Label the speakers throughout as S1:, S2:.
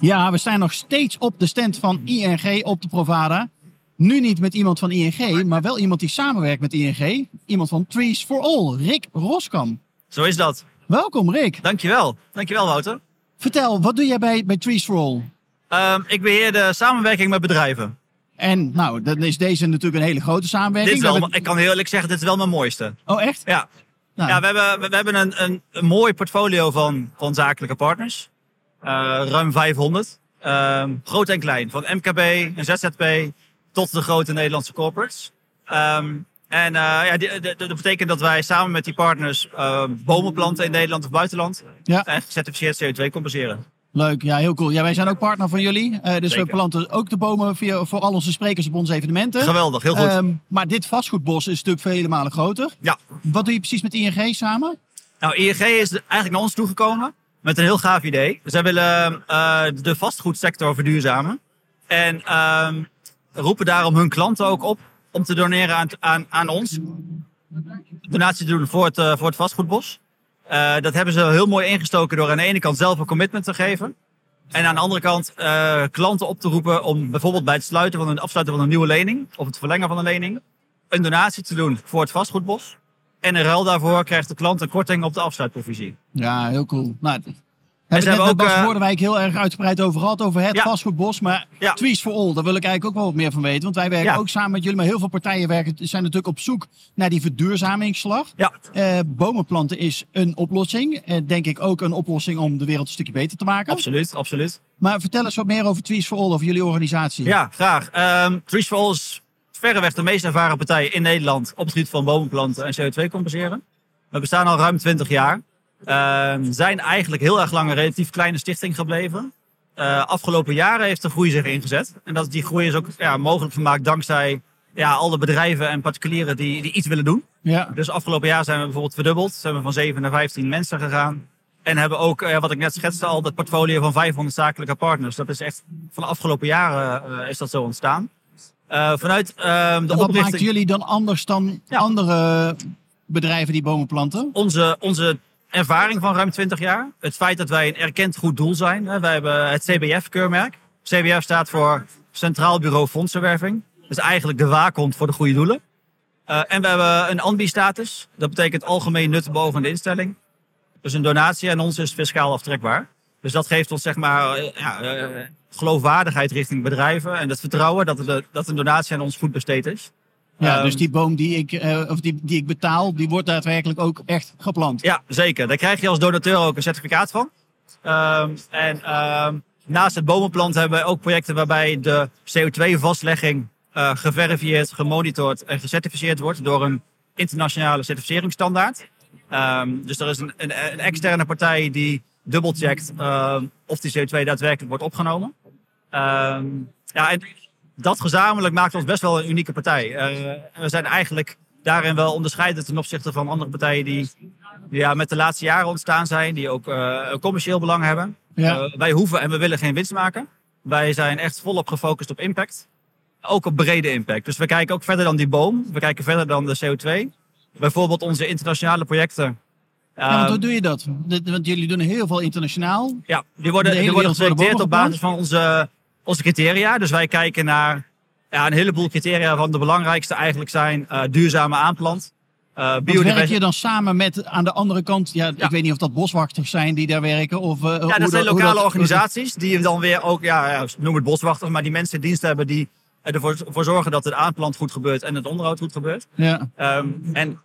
S1: Ja, we staan nog steeds op de stand van ING op de Provada. Nu niet met iemand van ING, maar wel iemand die samenwerkt met ING. Iemand van Trees for All, Rick Roskam.
S2: Zo is dat.
S1: Welkom Rick.
S2: Dankjewel. Dankjewel Wouter.
S1: Vertel, wat doe jij bij, bij Trees for All?
S2: Um, ik beheer de samenwerking met bedrijven.
S1: En nou, dan is deze natuurlijk een hele grote samenwerking.
S2: Dit is wel, Ik kan heel eerlijk zeggen, dit is wel mijn mooiste.
S1: Oh echt?
S2: Ja. Nou. Ja, we hebben, we hebben een, een, een mooi portfolio van, van zakelijke partners. Uh, ruim 500. Uh, groot en klein. Van MKB en ZZP tot de grote Nederlandse corporates. Um, en uh, ja, dat betekent dat wij samen met die partners uh, bomen planten in Nederland of buitenland. Ja. En gecertificeerd CO2 compenseren.
S1: Leuk, ja, heel cool. Ja, wij zijn ook partner van jullie. Uh, dus we planten ook de bomen via, voor al onze sprekers op onze evenementen.
S2: Geweldig, heel goed. Um,
S1: maar dit vastgoedbos is natuurlijk vele malen groter.
S2: Ja.
S1: Wat doe je precies met ING samen?
S2: Nou, ING is eigenlijk naar ons toegekomen met een heel gaaf idee. Zij willen uh, de vastgoedsector verduurzamen. En uh, roepen daarom hun klanten ook op om te doneren aan, aan, aan ons. Donatie te doen voor het, uh, voor het vastgoedbos. Uh, dat hebben ze heel mooi ingestoken door aan de ene kant zelf een commitment te geven. En aan de andere kant klanten op te roepen om bijvoorbeeld bij het sluiten van een, afsluiten van een nieuwe lening of het verlengen van een lening een donatie te doen voor het vastgoedbos. En in ruil daarvoor krijgt de klant een korting op de afsluitprovisie.
S1: Ja, heel cool. Nou, en ze hebben ook Bas Woordenwijk heel erg uitgebreid over gehad, over het ja. vastgoedbos. Maar ja. Trees for All, daar wil ik eigenlijk ook wel wat meer van weten. Want wij werken ook samen met jullie, maar heel veel partijen werken, zijn natuurlijk op zoek naar die verduurzamingsslag.
S2: Ja.
S1: Uh, bomen planten is een oplossing. Uh, denk ik ook een oplossing om de wereld een stukje beter te maken.
S2: Absoluut, absoluut.
S1: Maar vertel eens wat meer over Trees for All, over jullie organisatie.
S2: Ja, graag. Um, Trees for All is verreweg de meest ervaren partij in Nederland op het gebied van bomenplanten en CO2 compenseren. We bestaan al ruim 20 jaar. Uh, zijn eigenlijk heel erg lang een relatief kleine stichting gebleven. Uh, afgelopen jaren heeft de groei zich ingezet. En dat, die groei is ook ja, mogelijk gemaakt dankzij ja, al de bedrijven en particulieren die, die iets willen doen.
S1: Ja.
S2: Dus afgelopen jaar zijn we bijvoorbeeld verdubbeld. Zijn we van 7 naar 15 mensen gegaan. En hebben ook, uh, wat ik net schetste, al dat portfolio van 500 zakelijke partners. Dat is echt van de afgelopen jaren uh, is dat zo ontstaan. Uh, vanuit uh, de
S1: wat
S2: oprichting...
S1: maakt jullie dan anders dan ja. andere bedrijven die bomen planten?
S2: Onze, onze ervaring van ruim 20 jaar. Het feit dat wij een erkend goed doel zijn. Wij hebben het CBF-keurmerk. CBF staat voor Centraal Bureau Fondsenwerving. Dat is eigenlijk de waakhond voor de goede doelen. Uh, en we hebben een ANBI-status. Dat betekent algemeen nut boven de instelling. Dus een donatie aan ons is fiscaal aftrekbaar. Dus dat geeft ons zeg maar ja, uh, geloofwaardigheid richting bedrijven. En het vertrouwen dat, de, dat een donatie aan ons goed besteed is.
S1: Ja, um, dus die boom die ik, uh, of die, die ik betaal, die wordt daadwerkelijk ook echt geplant.
S2: Ja, zeker. Daar krijg je als donateur ook een certificaat van. Um, en um, naast het bomenplant hebben we ook projecten waarbij de CO2-vastlegging uh, geverifieerd, gemonitord en gecertificeerd wordt door een internationale certificeringsstandaard. dus er is een, een, een, externe partij die dubbelcheckt of die CO2 daadwerkelijk wordt opgenomen. ja, en dat gezamenlijk maakt ons best wel een unieke partij. Uh, we zijn eigenlijk daarin wel onderscheidend ten opzichte van andere partijen die, die ja, met de laatste jaren ontstaan zijn, die ook uh, een commercieel belang hebben.
S1: Ja.
S2: Uh, wij hoeven en we willen geen winst maken. Wij zijn echt volop gefocust op impact. Ook op brede impact. Dus we kijken ook verder dan die boom. We kijken verder dan de CO2. Bijvoorbeeld onze internationale projecten.
S1: Ja, want hoe doe je dat? Want jullie doen heel veel internationaal.
S2: Ja, die worden, de die worden geselecteerd op basis van onze onze criteria. Dus wij kijken naar ja, een heleboel criteria van de belangrijkste eigenlijk zijn uh, duurzame aanplant.
S1: Uh, werk je dan samen met aan de andere kant, ja, ja, ik weet niet of dat boswachters zijn die daar werken? Of, uh,
S2: ja, dat zijn lokale dat, organisaties die dan weer ook, ja, ja, noem het boswachters, maar die mensen in dienst hebben die ervoor voor zorgen dat het aanplant goed gebeurt en het onderhoud goed gebeurt.
S1: Ja.
S2: Um, en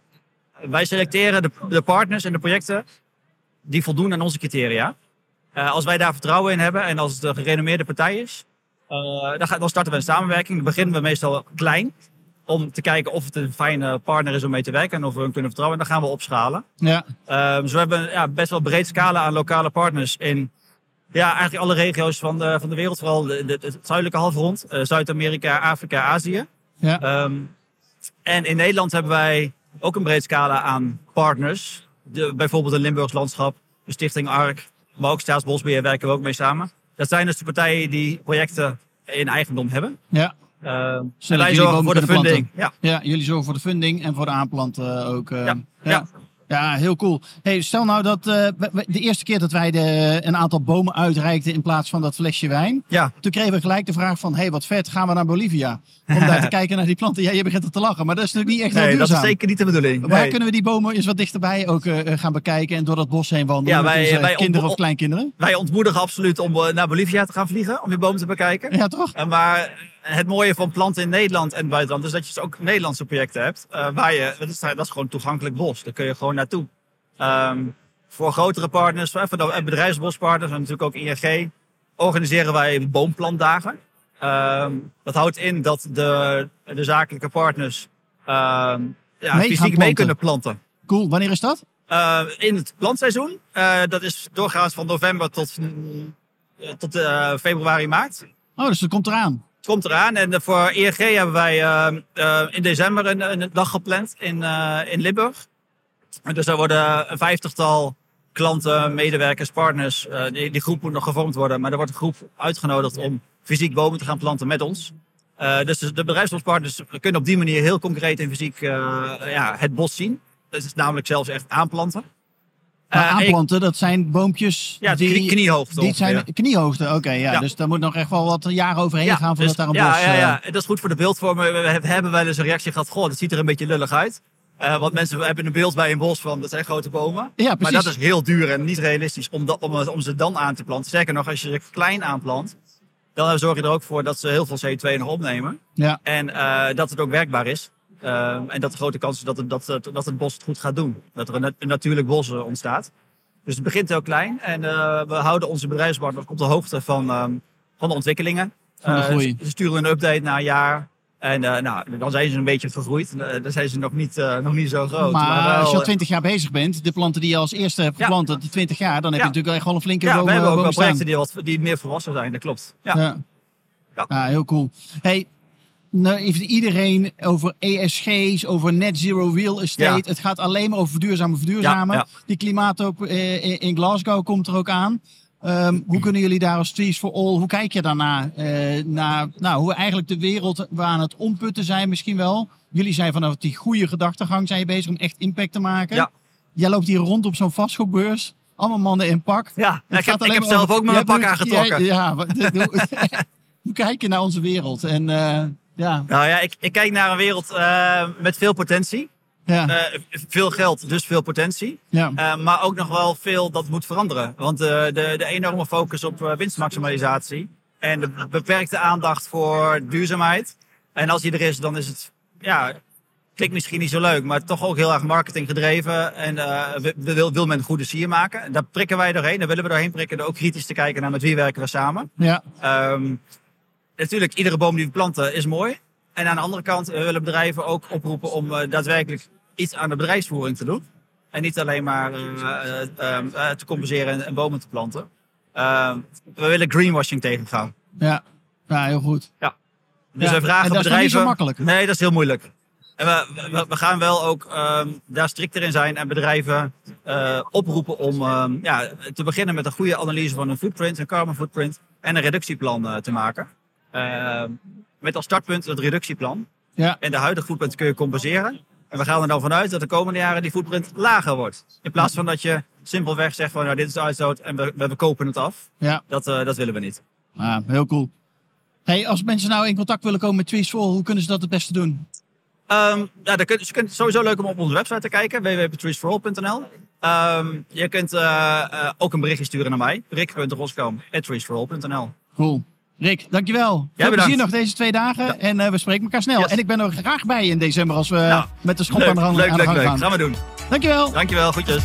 S2: wij selecteren de, de partners en de projecten die voldoen aan onze criteria. Uh, als wij daar vertrouwen in hebben en als het een gerenommeerde partij is, uh, dan, dan, starten we een samenwerking. Dan beginnen we meestal klein. Om te kijken of het een fijne partner is om mee te werken. En of we hem kunnen vertrouwen. En dan gaan we opschalen.
S1: Ja.
S2: Uh, dus we hebben ja, best wel breed scala aan lokale partners in Ja, eigenlijk alle regio's van de, van de wereld, vooral de, de, het zuidelijke halfrond, uh, Zuid-Amerika, Afrika, Azië. Ja. Um, en in Nederland hebben wij ook een breed scala aan partners. De, bijvoorbeeld een Limburgs Landschap, de Stichting ARK, maar ook Staatsbosbeheer werken we ook mee samen. Dat zijn dus de partijen die projecten in eigendom hebben.
S1: Ja.
S2: Uh, en wij zorgen voor de funding.
S1: Ja. ja, jullie zorgen voor de funding en voor de aanplanten ook. Uh, ja. ja. Ja, heel cool. Hey, stel nou dat uh, de eerste keer dat wij de, een aantal bomen uitreikten in plaats van dat flesje wijn. Ja. Toen kregen we gelijk de vraag van, hey, wat vet, gaan we naar Bolivia? Om daar te kijken naar die planten. Ja, je begint er te lachen, maar dat is natuurlijk niet echt
S2: nee, dat is zeker niet de bedoeling.
S1: Waar kunnen we die bomen eens wat dichterbij ook uh, gaan bekijken en door dat bos heen wandelen ja, wij, met wij kinderen of kleinkinderen?
S2: Wij ontmoedigen absoluut om naar Bolivia te gaan vliegen, om die bomen te bekijken.
S1: Ja, toch?
S2: maar het mooie van planten in Nederland en het buitenland is dat je dus ook Nederlandse projecten hebt. Uh, waar je, dat is, dat is gewoon toegankelijk bos. Daar kun je gewoon naartoe. Um, voor grotere partners, voor bedrijfsbospartners en natuurlijk ook ING, organiseren wij boomplantdagen. Um, dat houdt in dat de, de zakelijke partners um, ja, mee fysiek mee kunnen planten.
S1: Cool, wanneer is dat?
S2: Uh, in het plantseizoen. Uh, dat is doorgaans van november tot, tot februari, maart.
S1: Oh, dus dat komt eraan.
S2: Het komt eraan. En voor ING hebben wij in december een, een, dag gepland in, in Limburg. Dus er worden een vijftigtal klanten, medewerkers, partners. Die, die, groep moet nog gevormd worden, maar er wordt een groep uitgenodigd om fysiek bomen te gaan planten met ons. Dus de bedrijfsbospartners kunnen op die manier heel concreet en fysiek ja, het bos zien. Dat is namelijk zelfs echt aanplanten.
S1: Maar aanplanten, dat zijn boompjes
S2: ja, die kniehoogte.
S1: Die zijn kniehoogte, oké. ja. Dus daar moet nog echt wel wat jaren overheen gaan voordat dus, daar een
S2: ja,
S1: bos...
S2: Ja, ja, dat is goed voor de beeldvorming. We hebben wel eens een reactie gehad, goh, dat ziet er een beetje lullig uit. Uh, want mensen hebben een beeld bij een bos van, dat zijn grote bomen. Ja, maar dat is heel duur en niet realistisch om, dat, om, om ze dan aan te planten. Sterker nog, als je ze klein aanplant, dan zorg je er ook voor dat ze heel veel CO2 nog opnemen. Ja. En uh, dat het ook werkbaar is. Uh, en dat de grote kans is dat het, dat, dat het bos het goed gaat doen. Dat er een, een natuurlijk bos ontstaat. Dus het begint heel klein. En we houden onze bedrijfspartners op de hoogte van, um, van de ontwikkelingen. Van de groei. Ze sturen een update na een jaar. En uh, nou, dan zijn ze een beetje vergroeid. Uh, dan zijn ze nog niet, uh, nog niet zo groot.
S1: Maar, maar wel, als je al 20 jaar bezig bent, de planten die je als eerste hebt geplant, ja. die 20 jaar, dan heb je natuurlijk echt wel een flinke
S2: ja,
S1: boom
S2: we hebben ook wel
S1: projecten
S2: die, wat, die meer volwassen zijn, dat klopt. Ja. ja
S1: heel cool. Hey, nou heeft iedereen over ESG's, over net zero real estate. Het gaat alleen maar over verduurzamen, verduurzamen. Die klimaat ook in Glasgow komt er ook aan. Um, hoe kunnen jullie daar als Trees for All, hoe kijk je daarna? Uh, naar nou, hoe eigenlijk de wereld we aan het omputten zijn misschien wel. Jullie zijn vanaf die goede gedachtegang zijn je bezig om echt impact te maken. Ja. Jij loopt hier rond op zo'n vastgoedbeurs. Allemaal mannen in pak.
S2: Ja, ik heb, ik heb zelf ook met mijn pak aangetrokken.
S1: Ja, hoe kijk je naar onze wereld? En, uh, ja.
S2: Nou ja, ik, ik kijk naar een wereld uh, met veel potentie. Ja. Uh, veel geld, dus veel potentie. Ja. Uh, maar ook nog wel veel dat moet veranderen. Want de, de enorme focus op winstmaximalisatie en de beperkte aandacht voor duurzaamheid. En als die er is, dan is het, ja, klinkt misschien niet zo leuk, maar toch ook heel erg marketing gedreven. En wil, wil men een goede sier maken. Daar prikken wij doorheen, daar willen we doorheen prikken. Door ook kritisch te kijken naar met wie werken we samen. Ja. Um, natuurlijk, iedere boom die we planten is mooi. En aan de andere kant willen bedrijven ook oproepen om uh, daadwerkelijk iets aan de bedrijfsvoering te doen. En niet alleen maar uh, uh, te compenseren en, en, bomen te planten. Ehm, we willen greenwashing tegengaan.
S1: Ja, ja heel goed.
S2: Ja. Dus ja. we vragen
S1: en dat
S2: bedrijven.
S1: Is niet zo makkelijk.
S2: Nee, dat is heel moeilijk. En we, we, we gaan wel ook um, daar strikter in zijn en bedrijven uh, oproepen om um, ja, te beginnen met een goede analyse van hun footprint, een carbon footprint en een reductieplan uh, te maken. Uh, met als startpunt het reductieplan. Ja. En de huidige footprint kun je compenseren. En we gaan er dan vanuit dat de komende jaren die footprint lager wordt. In plaats van dat je simpelweg zegt van nou, dit is de uitstoot en we, we, kopen het af. Ja. Dat, uh, dat willen we niet.
S1: Ah, heel cool. Hey, als mensen nou in contact willen komen met Trees hoe kunnen ze dat het beste doen?
S2: Um, ja, dan kun, je kunt sowieso leuk om op onze website te kijken, www.treesforall.nl. Um, ehm, je kunt uh, uh, ook een berichtje sturen naar mij, rick.roskam.treesforall.nl.
S1: Cool. Rick, dankjewel. Jij Veel plezier nog deze twee dagen en uh, we spreken elkaar snel. En ik ben er graag bij in december als we nou, met de schop
S2: leuk,
S1: aan de,
S2: leuk,
S1: aan de
S2: gang
S1: leuk, gaan.
S2: Gaan we doen.
S1: Dankjewel.
S2: Dankjewel, goedjes.